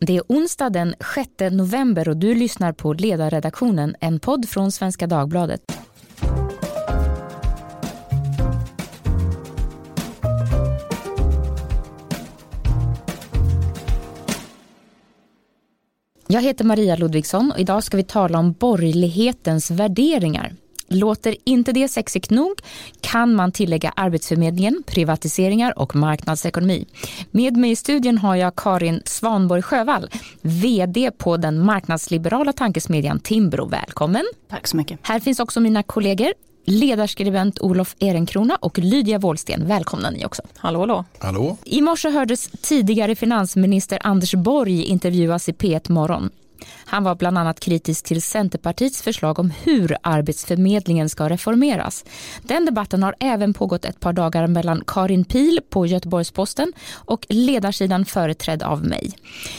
Det är onsdag den 6 november och du lyssnar på Ledarredaktionen, en podd från Svenska Dagbladet. Jag heter Maria Ludvigsson och idag ska vi tala om borgerlighetens värderingar. Låter inte det sexigt nog kan man tillägga Arbetsförmedlingen, privatiseringar och marknadsekonomi. Med mig i studion har jag Karin Svanborg Sjövall, VD på den marknadsliberala tankesmedjan Timbro. Välkommen! Tack så mycket. Här finns också mina kollegor ledarskribent Olof Ehrenkrona och Lydia Wåhlsten. Välkomna ni också. Hallå, hallå. Hallå. I morse hördes tidigare finansminister Anders Borg intervjuas i P1 Morgon. Han var bland annat kritisk till Centerpartiets förslag om hur Arbetsförmedlingen ska reformeras. Den debatten har även pågått ett par dagar mellan Karin Pil på Göteborgs-Posten och ledarsidan företrädd av mig.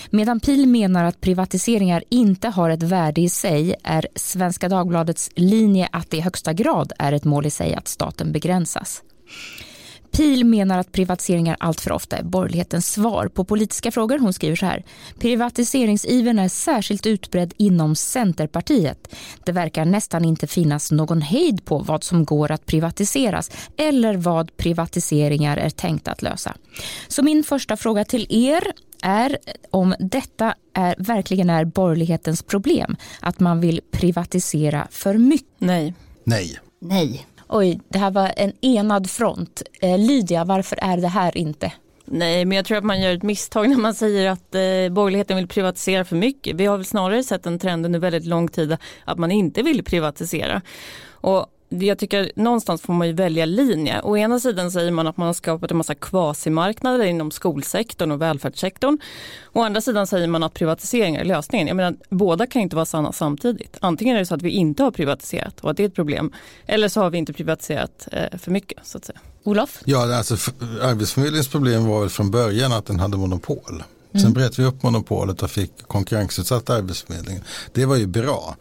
Medan Pil menar att privatiseringar inte har ett värde i sig är Svenska Dagbladets linje att det i högsta grad är ett mål i sig att staten begränsas. Pil menar att privatiseringar allt för ofta är borgerlighetens svar på politiska frågor. Hon skriver så här. Privatiseringsivern är särskilt utbredd inom Centerpartiet. Det verkar nästan inte finnas någon hejd på vad som går att privatiseras eller vad privatiseringar är tänkt att lösa. Så min första fråga till er är om detta är, verkligen är borgerlighetens problem. Att man vill privatisera för mycket. Nej. Nej. Nej. Oj, det här var en enad front. Eh, Lydia, varför är det här inte? Nej, men jag tror att man gör ett misstag när man säger att eh, borgerligheten vill privatisera för mycket. Vi har väl snarare sett en trend under väldigt lång tid att man inte vill privatisera. Och jag tycker någonstans får man ju välja linje. Å ena sidan säger man att man har skapat en massa kvasimarknader inom skolsektorn och välfärdssektorn. Å andra sidan säger man att privatisering är lösningen. Jag menar, båda kan inte vara sanna samtidigt. Antingen är det så att vi inte har privatiserat och att det är ett problem. Eller så har vi inte privatiserat eh, för mycket så att säga. Olof? Ja, alltså Arbetsförmedlingens problem var väl från början att den hade monopol. Mm. Sen bröt vi upp monopolet och fick konkurrensutsatt arbetsförmedling. Det var ju bra.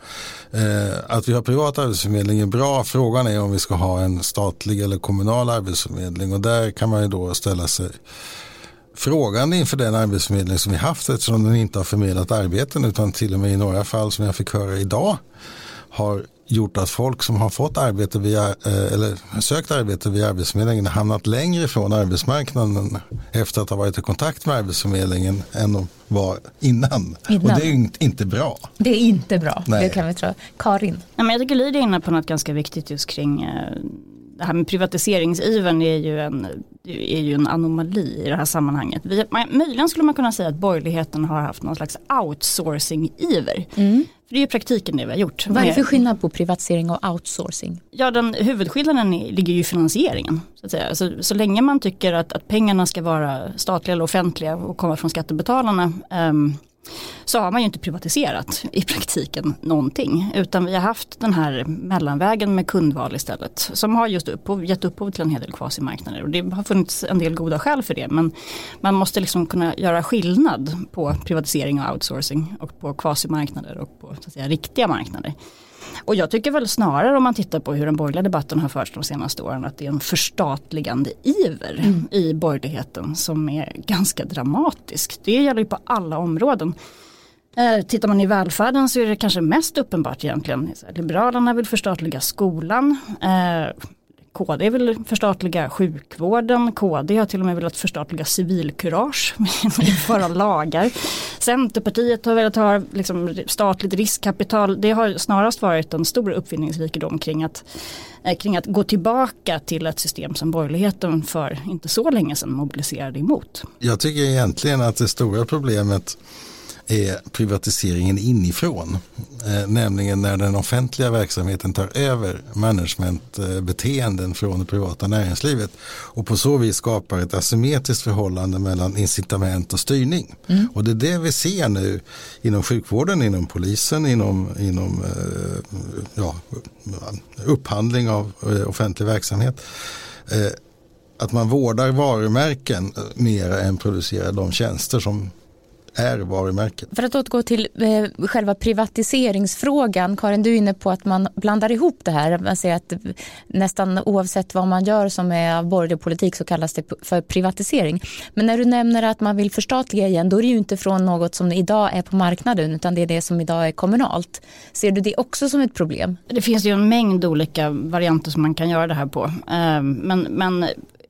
Eh, att vi har privat arbetsförmedling är bra. Frågan är om vi ska ha en statlig eller kommunal arbetsförmedling. Och där kan man ju då ställa sig frågande inför den arbetsförmedling som vi haft eftersom den inte har förmedlat arbeten utan till och med i några fall som jag fick höra idag har gjort att folk som har fått arbete via, eh, eller sökt arbete via Arbetsförmedlingen har hamnat längre från arbetsmarknaden efter att ha varit i kontakt med Arbetsförmedlingen än de var innan. innan. Och det är inte bra. Det är inte bra, Nej. det kan vi tro. Karin? Ja, men jag tycker Lydia är inne på något ganska viktigt just kring eh, det här med privatiseringsivern är ju en, är ju en anomali i det här sammanhanget. Vi, möjligen skulle man kunna säga att borgerligheten har haft någon slags outsourcing-iver. Mm. För det är ju praktiken det vi har gjort. Vad är det för skillnad på privatisering och outsourcing? Ja, den, huvudskillnaden är, ligger ju i finansieringen. Så, att säga. Så, så länge man tycker att, att pengarna ska vara statliga eller offentliga och komma från skattebetalarna um, så har man ju inte privatiserat i praktiken någonting. Utan vi har haft den här mellanvägen med kundval istället. Som har just upphov, gett upphov till en hel del kvasimarknader. Och det har funnits en del goda skäl för det. Men man måste liksom kunna göra skillnad på privatisering och outsourcing. Och på kvasimarknader och på så att säga, riktiga marknader. Och jag tycker väl snarare om man tittar på hur den borgerliga debatten har förts de senaste åren att det är en förstatligande iver mm. i borgerligheten som är ganska dramatisk. Det gäller ju på alla områden. Eh, tittar man i välfärden så är det kanske mest uppenbart egentligen. Liberalerna vill förstatliga skolan. KD vill förstatliga sjukvården, KD har till och med velat förstatliga civilkurage, införa lagar. Centerpartiet har velat ha liksom, statligt riskkapital. Det har snarast varit en stor uppfinningsrikedom kring att, eh, kring att gå tillbaka till ett system som borgerligheten för inte så länge sedan mobiliserade emot. Jag tycker egentligen att det stora problemet är privatiseringen inifrån. Eh, nämligen när den offentliga verksamheten tar över managementbeteenden från det privata näringslivet och på så vis skapar ett asymmetriskt förhållande mellan incitament och styrning. Mm. Och det är det vi ser nu inom sjukvården, inom polisen, inom, inom eh, ja, upphandling av eh, offentlig verksamhet. Att man vårdar varumärken mer än producerar de tjänster som är varumärket. För att återgå till eh, själva privatiseringsfrågan, Karin du är inne på att man blandar ihop det här. Man säger att nästan oavsett vad man gör som är av borgerlig politik så kallas det för privatisering. Men när du nämner att man vill förstatliga igen då är det ju inte från något som idag är på marknaden utan det är det som idag är kommunalt. Ser du det också som ett problem? Det finns ju en mängd olika varianter som man kan göra det här på. Eh, men, men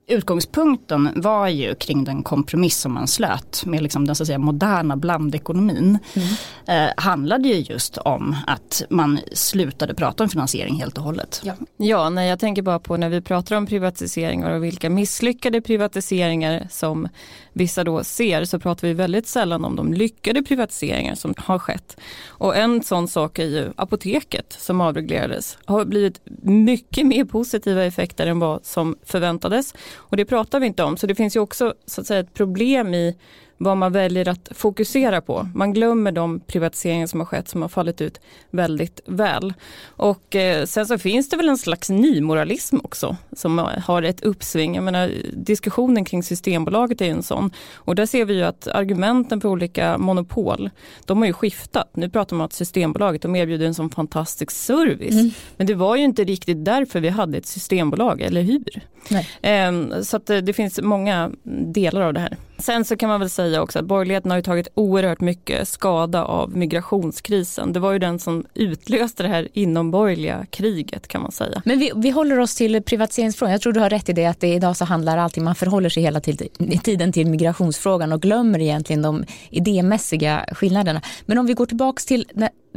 utgångspunkten var ju kring den kompromiss som man slöt med liksom den så att säga, moderna blandekonomin. Mm. Eh, handlade ju just om att man slutade prata om finansiering helt och hållet. Ja, ja nej, jag tänker bara på när vi pratar om privatiseringar och vilka misslyckade privatiseringar som vissa då ser så pratar vi väldigt sällan om de lyckade privatiseringar som har skett. Och en sån sak är ju apoteket som avreglerades. har blivit mycket mer positiva effekter än vad som förväntades. Och det pratar vi inte om. Så det finns ju också så att säga, ett problem i vad man väljer att fokusera på. Man glömmer de privatiseringar som har skett som har fallit ut väldigt väl. Och eh, sen så finns det väl en slags nymoralism också som har ett uppsving. Jag menar, diskussionen kring Systembolaget är en sån. Och där ser vi ju att argumenten för olika monopol, de har ju skiftat. Nu pratar man om att Systembolaget de erbjuder en sån fantastisk service. Mm. Men det var ju inte riktigt därför vi hade ett systembolag, eller hur? Eh, så att det, det finns många delar av det här. Sen så kan man väl säga också att borgerligheten har ju tagit oerhört mycket skada av migrationskrisen. Det var ju den som utlöste det här inomborgerliga kriget kan man säga. Men vi, vi håller oss till privatiseringsfrågan. Jag tror du har rätt i det att det idag så handlar allting, man förhåller sig hela tiden till migrationsfrågan och glömmer egentligen de idémässiga skillnaderna. Men om vi går tillbaks till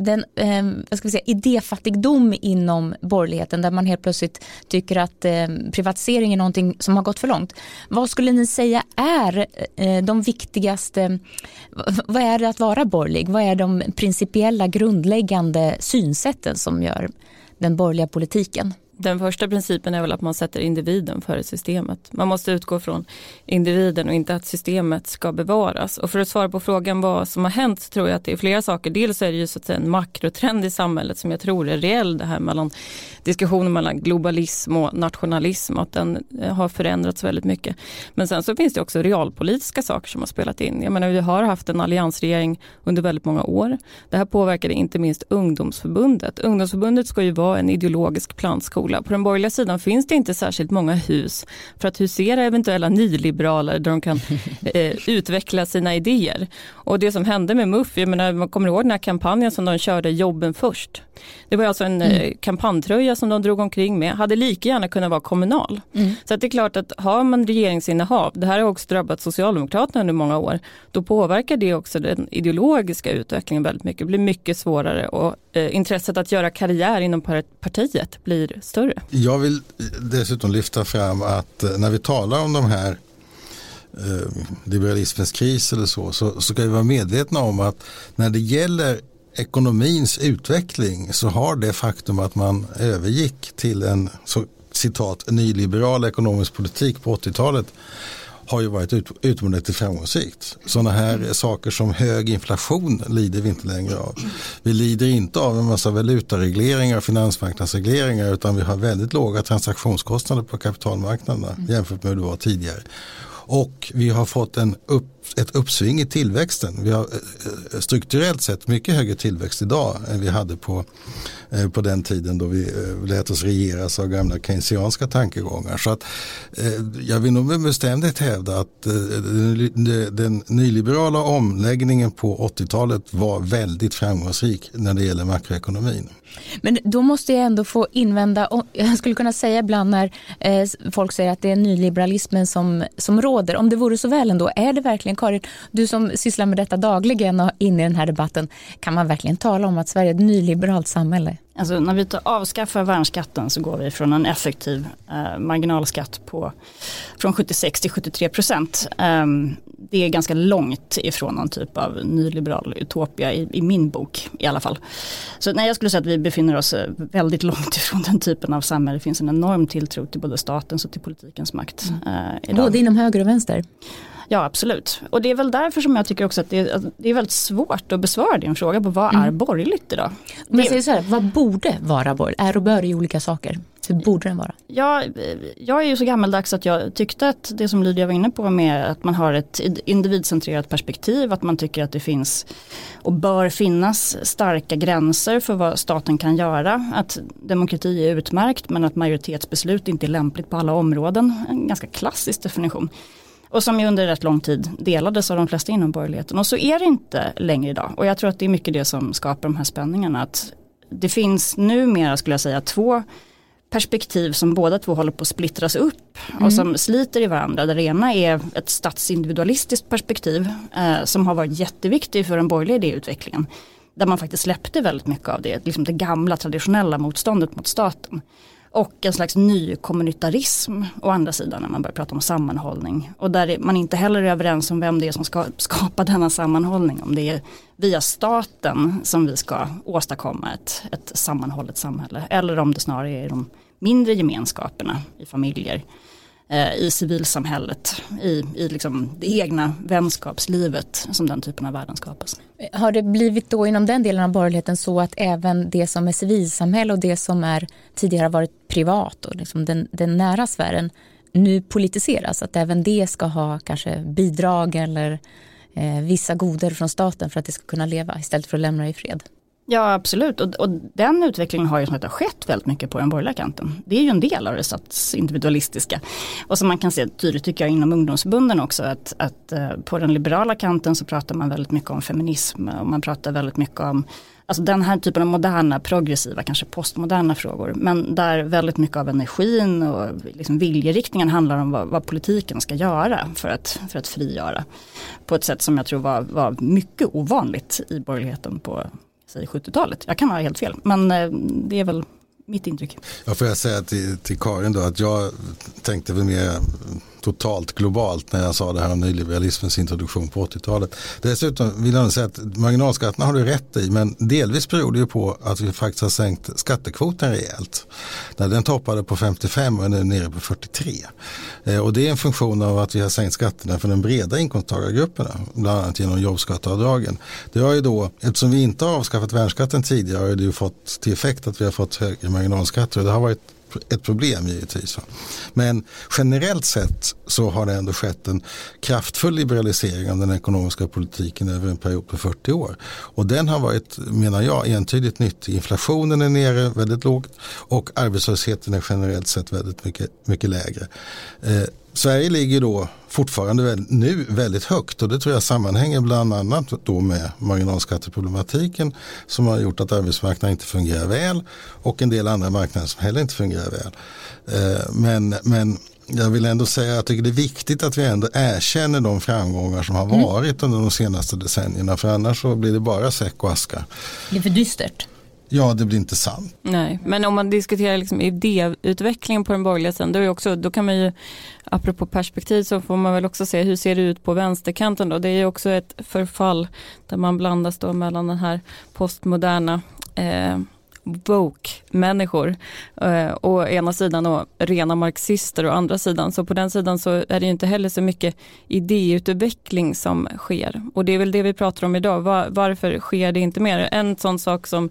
den eh, vad ska vi säga, idéfattigdom inom borgerligheten där man helt plötsligt tycker att eh, privatisering är någonting som har gått för långt. Vad skulle ni säga är eh, de viktigaste, vad är det att vara borgerlig? Vad är de principiella grundläggande synsätten som gör den borgerliga politiken? Den första principen är väl att man sätter individen före systemet. Man måste utgå från individen och inte att systemet ska bevaras. Och för att svara på frågan vad som har hänt så tror jag att det är flera saker. Dels är det ju så att säga en makrotrend i samhället som jag tror är reell. Det här mellan diskussionen mellan globalism och nationalism. Att den eh, har förändrats väldigt mycket. Men sen så finns det också realpolitiska saker som har spelat in. Jag menar vi har haft en alliansregering under väldigt många år. Det här påverkade inte minst ungdomsförbundet. Ungdomsförbundet ska ju vara en ideologisk plantskola skola. På den borgerliga sidan finns det inte särskilt många hus för att husera eventuella nyliberaler där de kan eh, utveckla sina idéer. Och det som hände med MUF, jag menar, man kommer ihåg den här kampanjen som de körde, jobben först. Det var alltså en mm. kampantröja som de drog omkring med, hade lika gärna kunnat vara kommunal. Mm. Så att det är klart att har man regeringsinnehav, det här har också drabbat Socialdemokraterna under många år, då påverkar det också den ideologiska utvecklingen väldigt mycket. Det blir mycket svårare och eh, intresset att göra karriär inom partiet blir större. Jag vill dessutom lyfta fram att eh, när vi talar om de här eh, liberalismens kris eller så, så, så ska vi vara medvetna om att när det gäller ekonomins utveckling så har det faktum att man övergick till en så, citat nyliberal ekonomisk politik på 80-talet har ju varit ut, utomordentligt framgångsrikt. Sådana här saker som hög inflation lider vi inte längre av. Vi lider inte av en massa valutaregleringar och finansmarknadsregleringar utan vi har väldigt låga transaktionskostnader på kapitalmarknaderna jämfört med hur det var tidigare. Och vi har fått en upp, ett uppsving i tillväxten. Vi har eh, eh, strukturellt sett mycket högre tillväxt idag än vi hade på, eh, på den tiden då vi lät oss regeras av gamla keynesianska tankegångar. Så att, jag vill nog med bestämdhet hävda att den nyliberala omläggningen på 80-talet var väldigt framgångsrik när det gäller makroekonomin. Men då måste jag ändå få invända, jag skulle kunna säga ibland när folk säger att det är nyliberalismen som, som råder. Om det vore så väl ändå, är det verkligen Karin, du som sysslar med detta dagligen och in i den här debatten, kan man verkligen tala om att Sverige är ett nyliberalt samhälle? Alltså när vi avskaffar värnskatten så går vi från en effektiv eh, marginalskatt på från 76 till 73 procent. Eh, det är ganska långt ifrån någon typ av nyliberal utopia i, i, min bok i alla fall. Så nej, jag skulle säga att vi befinner oss eh, väldigt långt ifrån den typen av samhälle. Det finns en enorm tilltro till både statens och till politikens makt. Mm. Eh, både inom höger och vänster? Ja absolut. Och det är väl därför som jag tycker också att det är, att det är väldigt svårt att besvara din fråga på vad mm. är borgerligt idag? Men säger så här, vad borde vara borgerligt? Är och bör är olika saker. Hur borde den vara? Ja, jag är ju så gammaldags att jag tyckte att det som Lydia var inne på med att man har ett individcentrerat perspektiv, att man tycker att det finns och bör finnas starka gränser för vad staten kan göra. Att demokrati är utmärkt men att majoritetsbeslut inte är lämpligt på alla områden. En ganska klassisk definition. Och som ju under rätt lång tid delades av de flesta inom borgerligheten. Och så är det inte längre idag. Och jag tror att det är mycket det som skapar de här spänningarna. Att det finns numera skulle jag säga två perspektiv som båda två håller på att splittras upp mm. och som sliter i varandra. Det ena är ett statsindividualistiskt perspektiv eh, som har varit jätteviktigt för den borgerliga idéutvecklingen. Där man faktiskt släppte väldigt mycket av det, liksom det gamla traditionella motståndet mot staten. Och en slags ny kommunitarism å andra sidan när man börjar prata om sammanhållning. Och där man inte heller är överens om vem det är som ska skapa denna sammanhållning. Om det är via staten som vi ska åstadkomma ett, ett sammanhållet samhälle. Eller om det snarare är de mindre gemenskaperna i familjer eh, Eh, i civilsamhället, i, i liksom det egna vänskapslivet som den typen av värden skapas. Har det blivit då inom den delen av borgerligheten så att även det som är civilsamhälle och det som är tidigare varit privat och liksom den, den nära sfären nu politiseras? Att även det ska ha kanske bidrag eller eh, vissa goder från staten för att det ska kunna leva istället för att lämna det i fred? Ja absolut och, och den utvecklingen har ju som sagt skett väldigt mycket på den borgerliga kanten. Det är ju en del av det statsindividualistiska. Och som man kan se tydligt tycker jag inom ungdomsförbunden också att, att eh, på den liberala kanten så pratar man väldigt mycket om feminism och man pratar väldigt mycket om Alltså den här typen av moderna, progressiva, kanske postmoderna frågor. Men där väldigt mycket av energin och liksom viljeriktningen handlar om vad, vad, politiken ska göra för att, för att frigöra. På ett sätt som jag tror var, var mycket ovanligt i borgerligheten på, säg 70-talet. Jag kan ha helt fel, men eh, det är väl mitt intryck. Ja, får jag säga till, till Karin då att jag tänkte väl mer totalt globalt när jag sa det här om nyliberalismens introduktion på 80-talet. Dessutom vill jag säga att marginalskatterna har du rätt i men delvis beror det ju på att vi faktiskt har sänkt skattekvoten rejält. När den toppade på 55 och är nu nere på 43. Eh, och det är en funktion av att vi har sänkt skatterna för den breda inkomsttagargrupperna, bland annat genom jobbskatteavdragen. Det har ju då, eftersom vi inte har avskaffat värnskatten tidigare, har det ju fått till effekt att vi har fått högre marginalskatter och det har varit ett problem givetvis. Men generellt sett så har det ändå skett en kraftfull liberalisering av den ekonomiska politiken över en period på 40 år. Och den har varit, menar jag, entydigt nyttig. Inflationen är nere väldigt lågt och arbetslösheten är generellt sett väldigt mycket, mycket lägre. Eh, Sverige ligger då fortfarande nu väldigt högt och det tror jag sammanhänger bland annat då med marginalskatteproblematiken som har gjort att arbetsmarknaden inte fungerar väl och en del andra marknader som heller inte fungerar väl. Eh, men, men jag vill ändå säga att jag tycker det är viktigt att vi ändå erkänner de framgångar som har mm. varit under de senaste decennierna för annars så blir det bara säck och aska. Det är för dystert. Ja, det blir inte sant. Nej, men om man diskuterar liksom idéutvecklingen på den borgerliga sidan, då, också, då kan man ju, apropå perspektiv, så får man väl också se hur ser det ut på vänsterkanten då. Det är ju också ett förfall där man blandas då mellan den här postmoderna eh, woke-människor. Eh, å ena sidan och rena marxister och andra sidan. Så på den sidan så är det inte heller så mycket idéutveckling som sker. Och det är väl det vi pratar om idag. Var, varför sker det inte mer? En sån sak som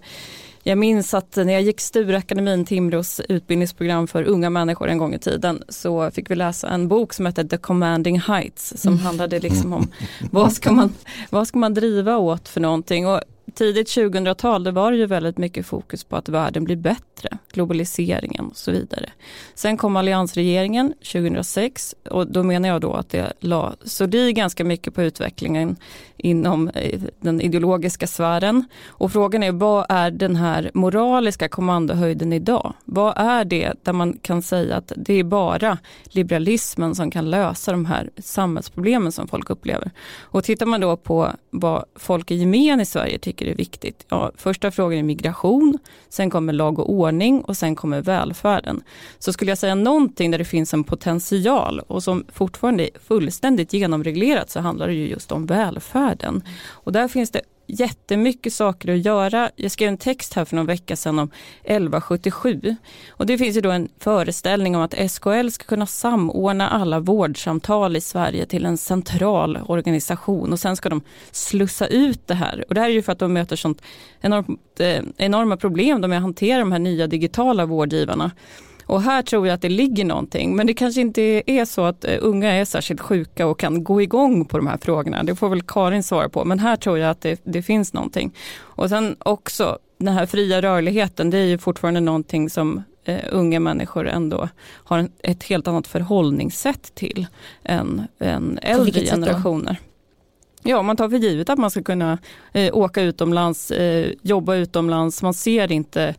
jag minns att när jag gick Stureakademin, Timrås utbildningsprogram för unga människor en gång i tiden, så fick vi läsa en bok som hette The Commanding Heights, som mm. handlade liksom om vad ska, man, vad ska man driva åt för någonting. Och tidigt 2000-tal det var det ju väldigt mycket fokus på att världen blir bättre, globaliseringen och så vidare. Sen kom alliansregeringen 2006 och då menar jag då att det la sordin ganska mycket på utvecklingen inom eh, den ideologiska sfären. Och frågan är vad är den här moraliska kommandohöjden idag? Vad är det där man kan säga att det är bara liberalismen som kan lösa de här samhällsproblemen som folk upplever? Och tittar man då på vad folk i gemen i Sverige tycker är viktigt. Ja, första frågan är migration, sen kommer lag och ordning och sen kommer välfärden. Så skulle jag säga någonting där det finns en potential och som fortfarande är fullständigt genomreglerat så handlar det ju just om välfärden. Och där finns det jättemycket saker att göra. Jag skrev en text här för någon vecka sedan om 1177 och det finns ju då en föreställning om att SKL ska kunna samordna alla vårdsamtal i Sverige till en central organisation och sen ska de slussa ut det här. Och det här är ju för att de möter sånt enormt, eh, enorma problem med att hantera de här nya digitala vårdgivarna. Och här tror jag att det ligger någonting, men det kanske inte är så att eh, unga är särskilt sjuka och kan gå igång på de här frågorna. Det får väl Karin svara på, men här tror jag att det, det finns någonting. Och sen också den här fria rörligheten, det är ju fortfarande någonting som eh, unga människor ändå har en, ett helt annat förhållningssätt till än, än äldre generationer. Ja, man tar för givet att man ska kunna eh, åka utomlands, eh, jobba utomlands. Man ser inte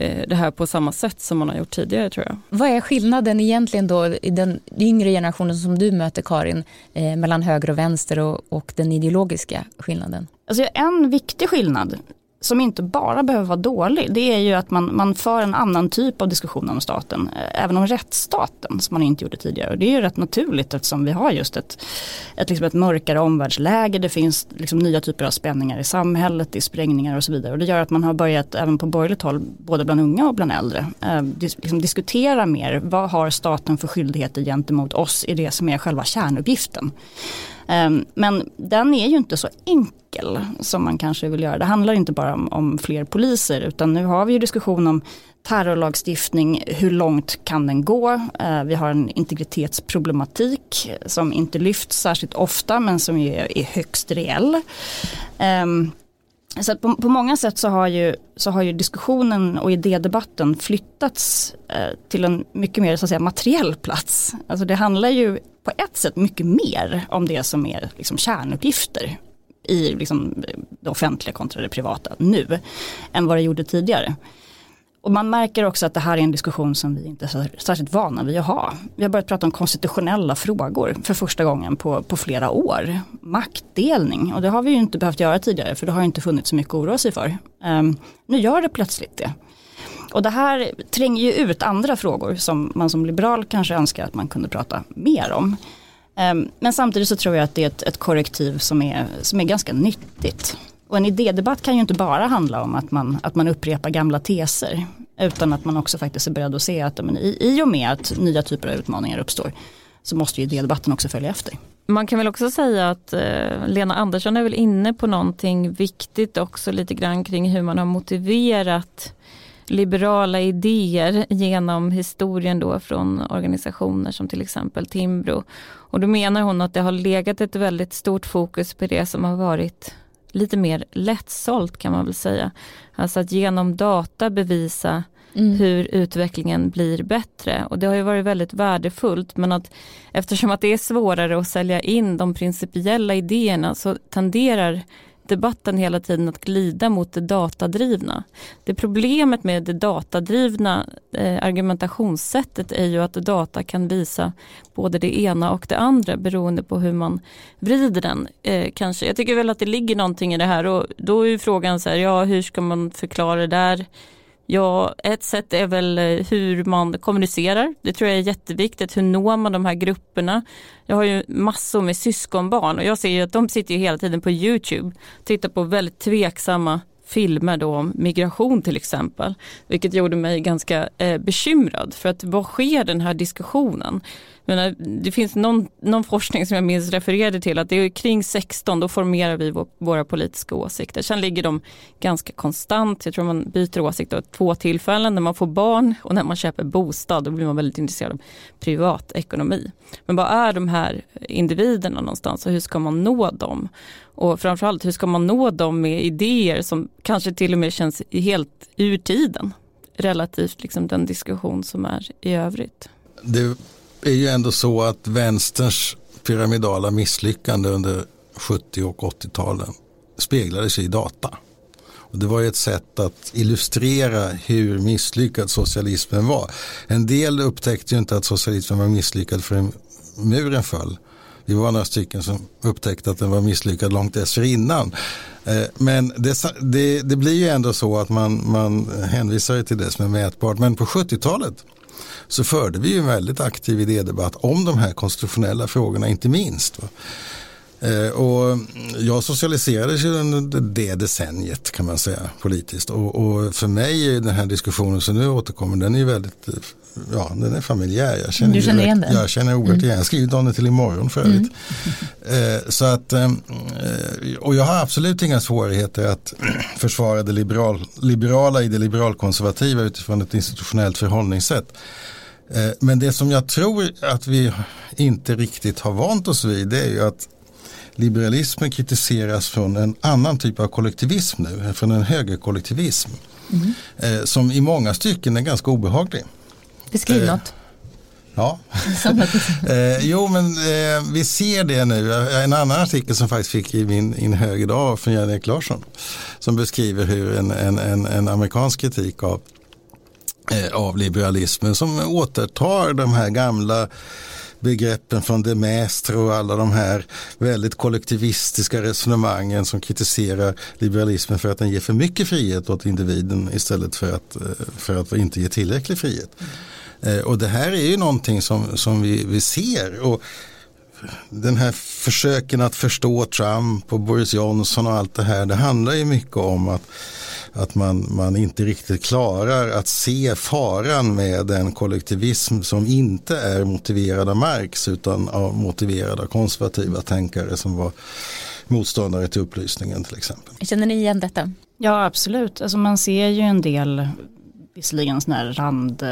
Eh, det här på samma sätt som man har gjort tidigare tror jag. Vad är skillnaden egentligen då i den yngre generationen som du möter Karin eh, mellan höger och vänster och, och den ideologiska skillnaden? Alltså en viktig skillnad som inte bara behöver vara dålig, det är ju att man, man för en annan typ av diskussion om staten, eh, även om rättsstaten som man inte gjorde tidigare. Och det är ju rätt naturligt eftersom vi har just ett, ett, liksom ett mörkare omvärldsläge, det finns liksom nya typer av spänningar i samhället, det är sprängningar och så vidare. Och det gör att man har börjat även på borgerligt håll, både bland unga och bland äldre, eh, dis, liksom diskutera mer, vad har staten för skyldigheter gentemot oss i det som är själva kärnuppgiften. Ehm, men den är ju inte så enkel som man kanske vill göra. Det handlar inte bara om, om fler poliser utan nu har vi ju diskussion om terrorlagstiftning, hur långt kan den gå? Ehm, vi har en integritetsproblematik som inte lyfts särskilt ofta men som är högst reell. Ehm, så på, på, många sätt så har, ju, så har ju diskussionen och idédebatten flyttats eh, till en mycket mer så att säga, materiell plats. Alltså det handlar ju på ett sätt mycket mer om det som är liksom, kärnuppgifter i liksom, det offentliga kontra det privata nu än vad det gjorde tidigare. Och man märker också att det här är en diskussion som vi inte är särskilt vana vid att ha. Vi har börjat prata om konstitutionella frågor för första gången på, på flera år. Maktdelning och det har vi ju inte behövt göra tidigare för det har inte funnits så mycket att oroa sig för. Um, nu gör det plötsligt det. Och det här tränger ju ut andra frågor som man som liberal kanske önskar att man kunde prata mer om. Um, men samtidigt så tror jag att det är ett, ett korrektiv som är, som är ganska nyttigt. Och en idédebatt kan ju inte bara handla om att man, att man upprepar gamla teser. Utan att man också faktiskt är beredd att se att men, i, i och med att nya typer av utmaningar uppstår så måste ju idédebatten också följa efter. Man kan väl också säga att eh, Lena Andersson är väl inne på någonting viktigt också lite grann kring hur man har motiverat liberala idéer genom historien då från organisationer som till exempel Timbro. Och då menar hon att det har legat ett väldigt stort fokus på det som har varit lite mer lättsålt kan man väl säga. Alltså att genom data bevisa mm. hur utvecklingen blir bättre. Och det har ju varit väldigt värdefullt men att eftersom att det är svårare att sälja in de principiella idéerna så tenderar debatten hela tiden att glida mot det datadrivna. Det problemet med det datadrivna eh, argumentationssättet är ju att data kan visa både det ena och det andra beroende på hur man vrider den. Eh, kanske. Jag tycker väl att det ligger någonting i det här och då är ju frågan så här, ja hur ska man förklara det där? Ja, ett sätt är väl eh, hur man kommunicerar. Det tror jag är jätteviktigt. Hur når man de här grupperna? Jag har ju massor med syskonbarn och jag ser ju att de sitter ju hela tiden på Youtube, tittar på väldigt tveksamma filmer då om migration till exempel. Vilket gjorde mig ganska eh, bekymrad för att vad sker den här diskussionen? Menar, det finns någon, någon forskning som jag minns refererade till att det är kring 16 då formerar vi vår, våra politiska åsikter. Sen ligger de ganska konstant. Jag tror man byter åsikt av två tillfällen när man får barn och när man köper bostad. Då blir man väldigt intresserad av privatekonomi. Men vad är de här individerna någonstans och hur ska man nå dem? Och framförallt hur ska man nå dem med idéer som kanske till och med känns helt ur tiden relativt liksom den diskussion som är i övrigt. Det är ju ändå så att vänsterns pyramidala misslyckande under 70 och 80-talen speglade sig i data. Och det var ju ett sätt att illustrera hur misslyckad socialismen var. En del upptäckte ju inte att socialismen var misslyckad förrän muren föll. Vi var några stycken som upptäckte att den var misslyckad långt dessförinnan. Eh, men det, det, det blir ju ändå så att man, man hänvisar till det som är mätbart. Men på 70-talet så förde vi en väldigt aktiv idédebatt om de här konstitutionella frågorna inte minst. Eh, och jag socialiserades ju under det decenniet kan man säga politiskt. Och, och, för mig är den här diskussionen som nu återkommer, den är väldigt eh, ja, den är familjär. Jag känner, du känner igen den? Jag känner oerhört mm. igen. Jag skrivit om det till imorgon för övrigt. Mm. Eh, så att, eh, och jag har absolut inga svårigheter att försvara det liberal, liberala i det liberalkonservativa utifrån ett institutionellt förhållningssätt. Eh, men det som jag tror att vi inte riktigt har vant oss vid det är ju att liberalismen kritiseras från en annan typ av kollektivism nu, från en högerkollektivism. Mm. Som i många stycken är ganska obehaglig. Beskriv eh, något. Ja, eh, jo men eh, vi ser det nu. En annan artikel som faktiskt fick i min in hög idag från Jan-Erik Larsson. Som beskriver hur en, en, en, en amerikansk kritik av, eh, av liberalismen som återtar de här gamla begreppen från de Maistre och alla de här väldigt kollektivistiska resonemangen som kritiserar liberalismen för att den ger för mycket frihet åt individen istället för att, eh, för att inte ge tillräcklig frihet. Eh, och det här är ju någonting som, som vi, vi ser. Och den här försöken att förstå Trump och Boris Johnson och allt det här. Det handlar ju mycket om att, att man, man inte riktigt klarar att se faran med en kollektivism som inte är motiverad av Marx utan av motiverad av konservativa tänkare som var motståndare till upplysningen till exempel. Känner ni igen detta? Ja absolut, alltså man ser ju en del visserligen sådana här rand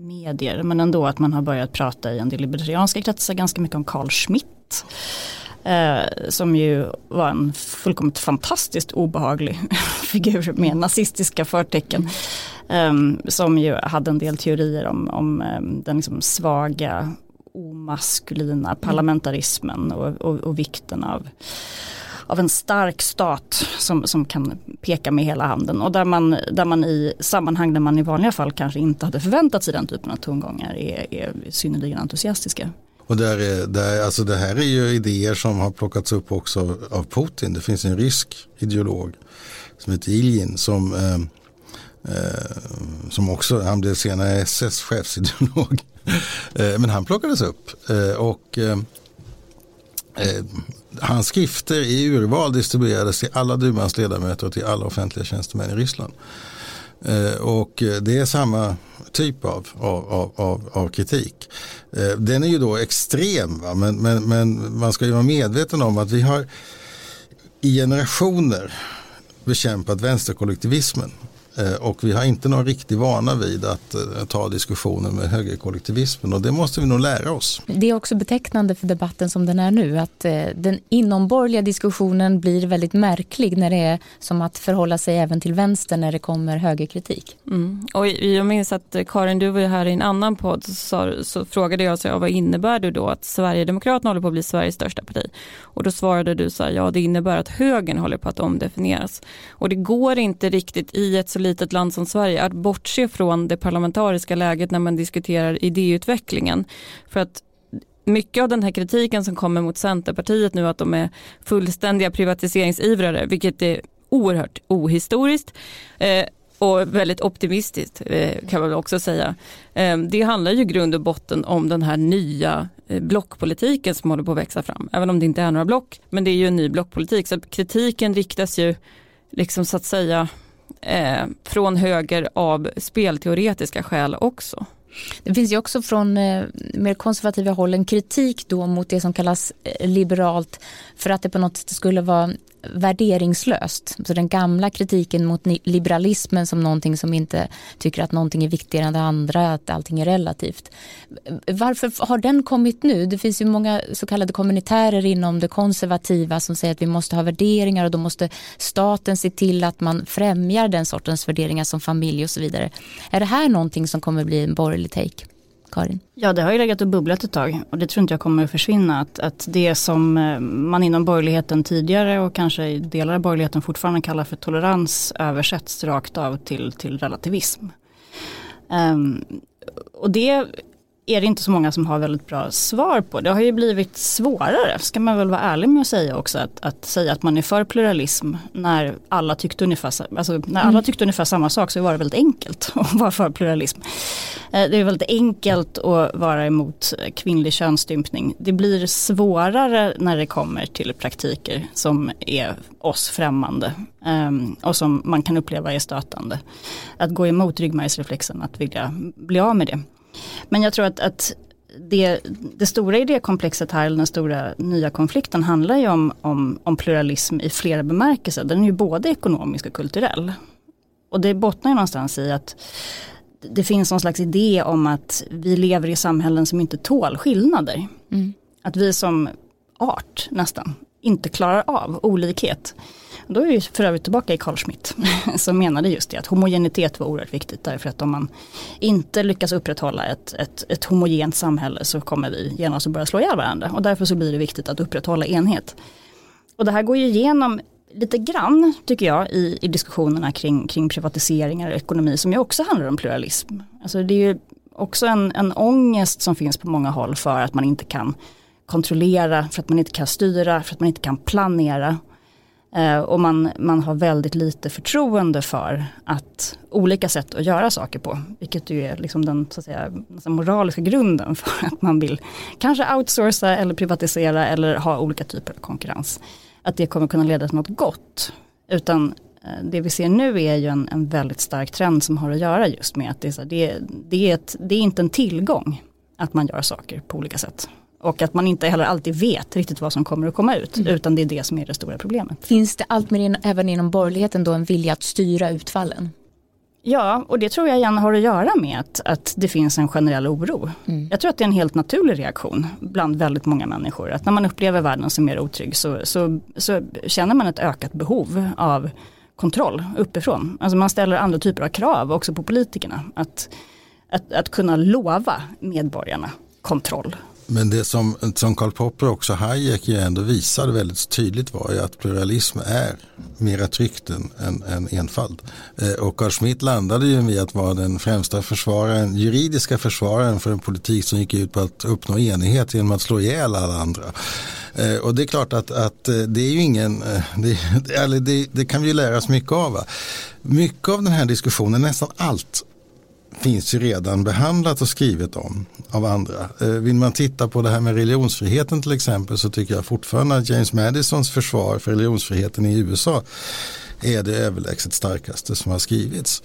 medier, men ändå att man har börjat prata i en del libertarianska kretsar ganska mycket om Carl Schmitt. Eh, som ju var en fullkomligt fantastiskt obehaglig figur med nazistiska förtecken. Eh, som ju hade en del teorier om, om eh, den liksom svaga omaskulina parlamentarismen och, och, och vikten av av en stark stat som, som kan peka med hela handen och där man, där man i sammanhang där man i vanliga fall kanske inte hade förväntat sig den typen av tongångar är, är synnerligen entusiastiska. Och där är, där, alltså det här är ju idéer som har plockats upp också av Putin. Det finns en rysk ideolog som heter Iljin som, eh, eh, som också, han blev senare SS chefsideolog. eh, men han plockades upp eh, och eh, eh, hans skrifter i urval distribuerades till alla Dumans ledamöter och till alla offentliga tjänstemän i Ryssland. Eh, och det är samma typ av, av, av, av kritik. Eh, den är ju då extrem, va? Men, men, men man ska ju vara medveten om att vi har i generationer bekämpat vänsterkollektivismen. Eh, och vi har inte någon riktig vana vid att eh, ta diskussionen med högerkollektivismen och det måste vi nog lära oss. Det är också betecknande för debatten som den är nu att eh, den inomborgerliga diskussionen blir väldigt märklig när det är som att förhålla sig även till vänster när det kommer högerkritik. Mm. Och jag minns att Karin, du var här i en annan podd så, så frågade jag så, vad innebär det då att Sverigedemokraterna håller på att bli Sveriges största parti? Och då svarade du så här, ja det innebär att högern håller på att omdefinieras. Och det går inte riktigt i ett så litet land som Sverige att bortse från det parlamentariska läget när man diskuterar idéutvecklingen. För att mycket av den här kritiken som kommer mot Centerpartiet nu att de är fullständiga privatiseringsivrare, vilket är oerhört ohistoriskt eh, och väldigt optimistiskt eh, kan man också säga. Eh, det handlar ju i grund och botten om den här nya eh, blockpolitiken som håller på att växa fram. Även om det inte är några block, men det är ju en ny blockpolitik. Så kritiken riktas ju liksom så att säga eh, från höger av spelteoretiska skäl också. Det finns ju också från eh, mer konservativa håll en kritik då mot det som kallas eh, liberalt för att det på något sätt skulle vara värderingslöst. Så den gamla kritiken mot liberalismen som någonting som inte tycker att någonting är viktigare än det andra, att allting är relativt. Varför har den kommit nu? Det finns ju många så kallade kommunitärer inom det konservativa som säger att vi måste ha värderingar och då måste staten se till att man främjar den sortens värderingar som familj och så vidare. Är det här någonting som kommer bli en borgerlig take? Karin? Ja det har ju legat och bubblat ett tag och det tror inte jag kommer att försvinna. Att, att det som eh, man inom borgerligheten tidigare och kanske delar av borgerligheten fortfarande kallar för tolerans översätts rakt av till, till relativism. Um, och det är det inte så många som har väldigt bra svar på. Det har ju blivit svårare, ska man väl vara ärlig med att säga också, att, att säga att man är för pluralism när alla tyckte ungefär, alltså, när alla mm. tyckte ungefär samma sak så var det väldigt enkelt att vara för pluralism. Eh, det är väldigt enkelt att vara emot kvinnlig könsstympning. Det blir svårare när det kommer till praktiker som är oss främmande ehm, och som man kan uppleva är stötande. Att gå emot ryggmärgsreflexen, att vilja bli av med det. Men jag tror att, att det, det stora idékomplexet här, den stora nya konflikten handlar ju om, om, om pluralism i flera bemärkelser. Den är ju både ekonomisk och kulturell. Och det bottnar ju någonstans i att det finns någon slags idé om att vi lever i samhällen som inte tål skillnader. Mm. Att vi som art nästan inte klarar av olikhet. Då är vi för övrigt tillbaka i Carl Schmitt som menade just det att homogenitet var oerhört viktigt därför att om man inte lyckas upprätthålla ett, ett, ett homogent samhälle så kommer vi genast att börja slå ihjäl varandra och därför så blir det viktigt att upprätthålla enhet. Och det här går ju igenom lite grann tycker jag i, i diskussionerna kring, kring privatiseringar och ekonomi som ju också handlar om pluralism. Alltså det är ju också en, en ångest som finns på många håll för att man inte kan kontrollera, för att man inte kan styra, för att man inte kan planera. Eh, och man, man har väldigt lite förtroende för att olika sätt att göra saker på. Vilket ju är liksom den så att säga, moraliska grunden för att man vill kanske outsourca eller privatisera eller ha olika typer av konkurrens. Att det kommer kunna leda till något gott. Utan eh, det vi ser nu är ju en, en väldigt stark trend som har att göra just med att det är, så, det, det, är ett, det är inte en tillgång att man gör saker på olika sätt. Och att man inte heller alltid vet riktigt vad som kommer att komma ut. Mm. Utan det är det som är det stora problemet. Finns det allt mer även inom borgerligheten då en vilja att styra utfallen? Ja, och det tror jag gärna har att göra med att, att det finns en generell oro. Mm. Jag tror att det är en helt naturlig reaktion bland väldigt många människor. Att när man upplever världen som mer otrygg så, så, så känner man ett ökat behov av kontroll uppifrån. Alltså man ställer andra typer av krav också på politikerna. Att, att, att kunna lova medborgarna kontroll men det som, som Karl Popper och också Hayek ju ändå visade väldigt tydligt var ju att pluralism är mera tryggt än, än, än enfald. Eh, och Carl Schmitt landade ju med att vara den främsta försvararen, juridiska försvararen för en politik som gick ut på att uppnå enighet genom att slå ihjäl alla andra. Eh, och det är klart att, att eh, det är ju ingen, eh, det, det, det kan vi ju lära oss mycket av. Va? Mycket av den här diskussionen, nästan allt finns ju redan behandlat och skrivet om av andra. Eh, vill man titta på det här med religionsfriheten till exempel så tycker jag fortfarande att James Madisons försvar för religionsfriheten i USA är det överlägset starkaste som har skrivits.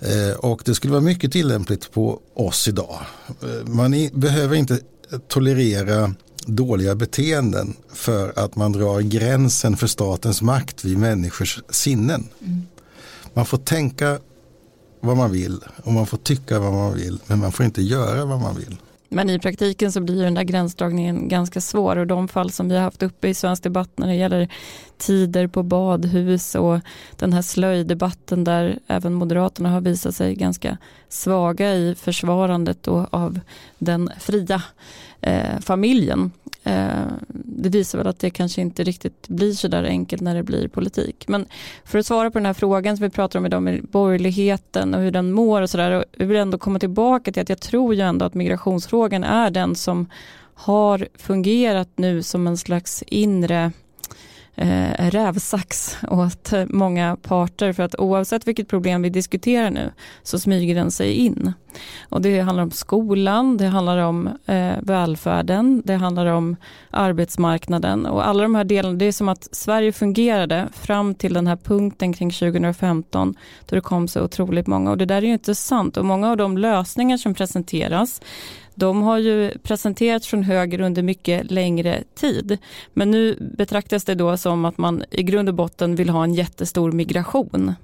Eh, och det skulle vara mycket tillämpligt på oss idag. Eh, man behöver inte tolerera dåliga beteenden för att man drar gränsen för statens makt vid människors sinnen. Mm. Man får tänka vad man vill och man får tycka vad man vill men man får inte göra vad man vill. Men i praktiken så blir den där gränsdragningen ganska svår och de fall som vi har haft uppe i svensk debatt när det gäller tider på badhus och den här slöjdebatten där även Moderaterna har visat sig ganska svaga i försvarandet av den fria eh, familjen. Eh, det visar väl att det kanske inte riktigt blir så där enkelt när det blir politik. Men för att svara på den här frågan som vi pratar om idag med borgerligheten och hur den mår och sådär. Jag vill ändå komma tillbaka till att jag tror ju ändå att migrationsfrågan är den som har fungerat nu som en slags inre eh, rävsax åt många parter för att oavsett vilket problem vi diskuterar nu så smyger den sig in. Och det handlar om skolan, det handlar om eh, välfärden, det handlar om arbetsmarknaden. Och alla de här delarna, det är som att Sverige fungerade fram till den här punkten kring 2015 då det kom så otroligt många. Och det där är ju inte sant. Och många av de lösningar som presenteras de har ju presenterats från höger under mycket längre tid. Men nu betraktas det då som att man i grund och botten vill ha en jättestor migration.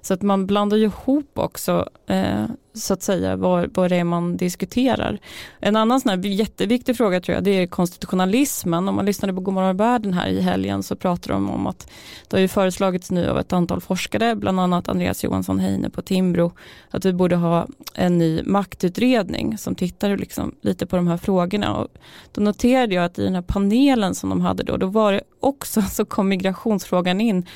Så att man blandar ju ihop också eh, så att säga vad, vad det är man diskuterar. En annan sån här jätteviktig fråga tror jag det är konstitutionalismen. Om man lyssnade på Gomorron världen här i helgen så pratar de om att det har ju föreslagits nu av ett antal forskare, bland annat Andreas Johansson Heine på Timbro, att vi borde ha en ny maktutredning som tittar liksom lite på de här frågorna. Och då noterade jag att i den här panelen som de hade då, då var det också så kom migrationsfrågan in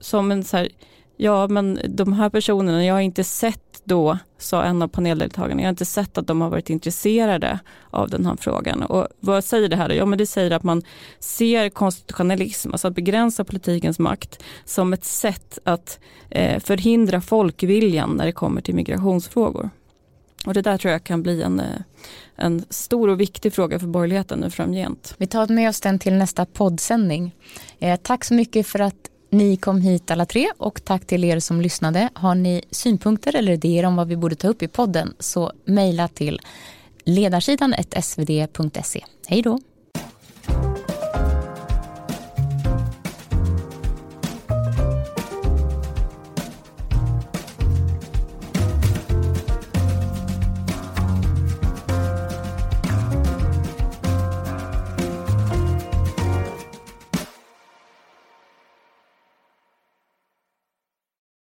som en så här ja men de här personerna, jag har inte sett då sa en av paneldeltagarna, jag har inte sett att de har varit intresserade av den här frågan. Och vad säger det här? Ja, men det säger att man ser konstitutionalism, alltså att begränsa politikens makt, som ett sätt att eh, förhindra folkviljan när det kommer till migrationsfrågor. Och det där tror jag kan bli en, eh, en stor och viktig fråga för borgerligheten nu framgent. Vi tar med oss den till nästa poddsändning. Eh, tack så mycket för att ni kom hit alla tre och tack till er som lyssnade. Har ni synpunkter eller idéer om vad vi borde ta upp i podden så mejla till ledarsidan svd.se. Hej då!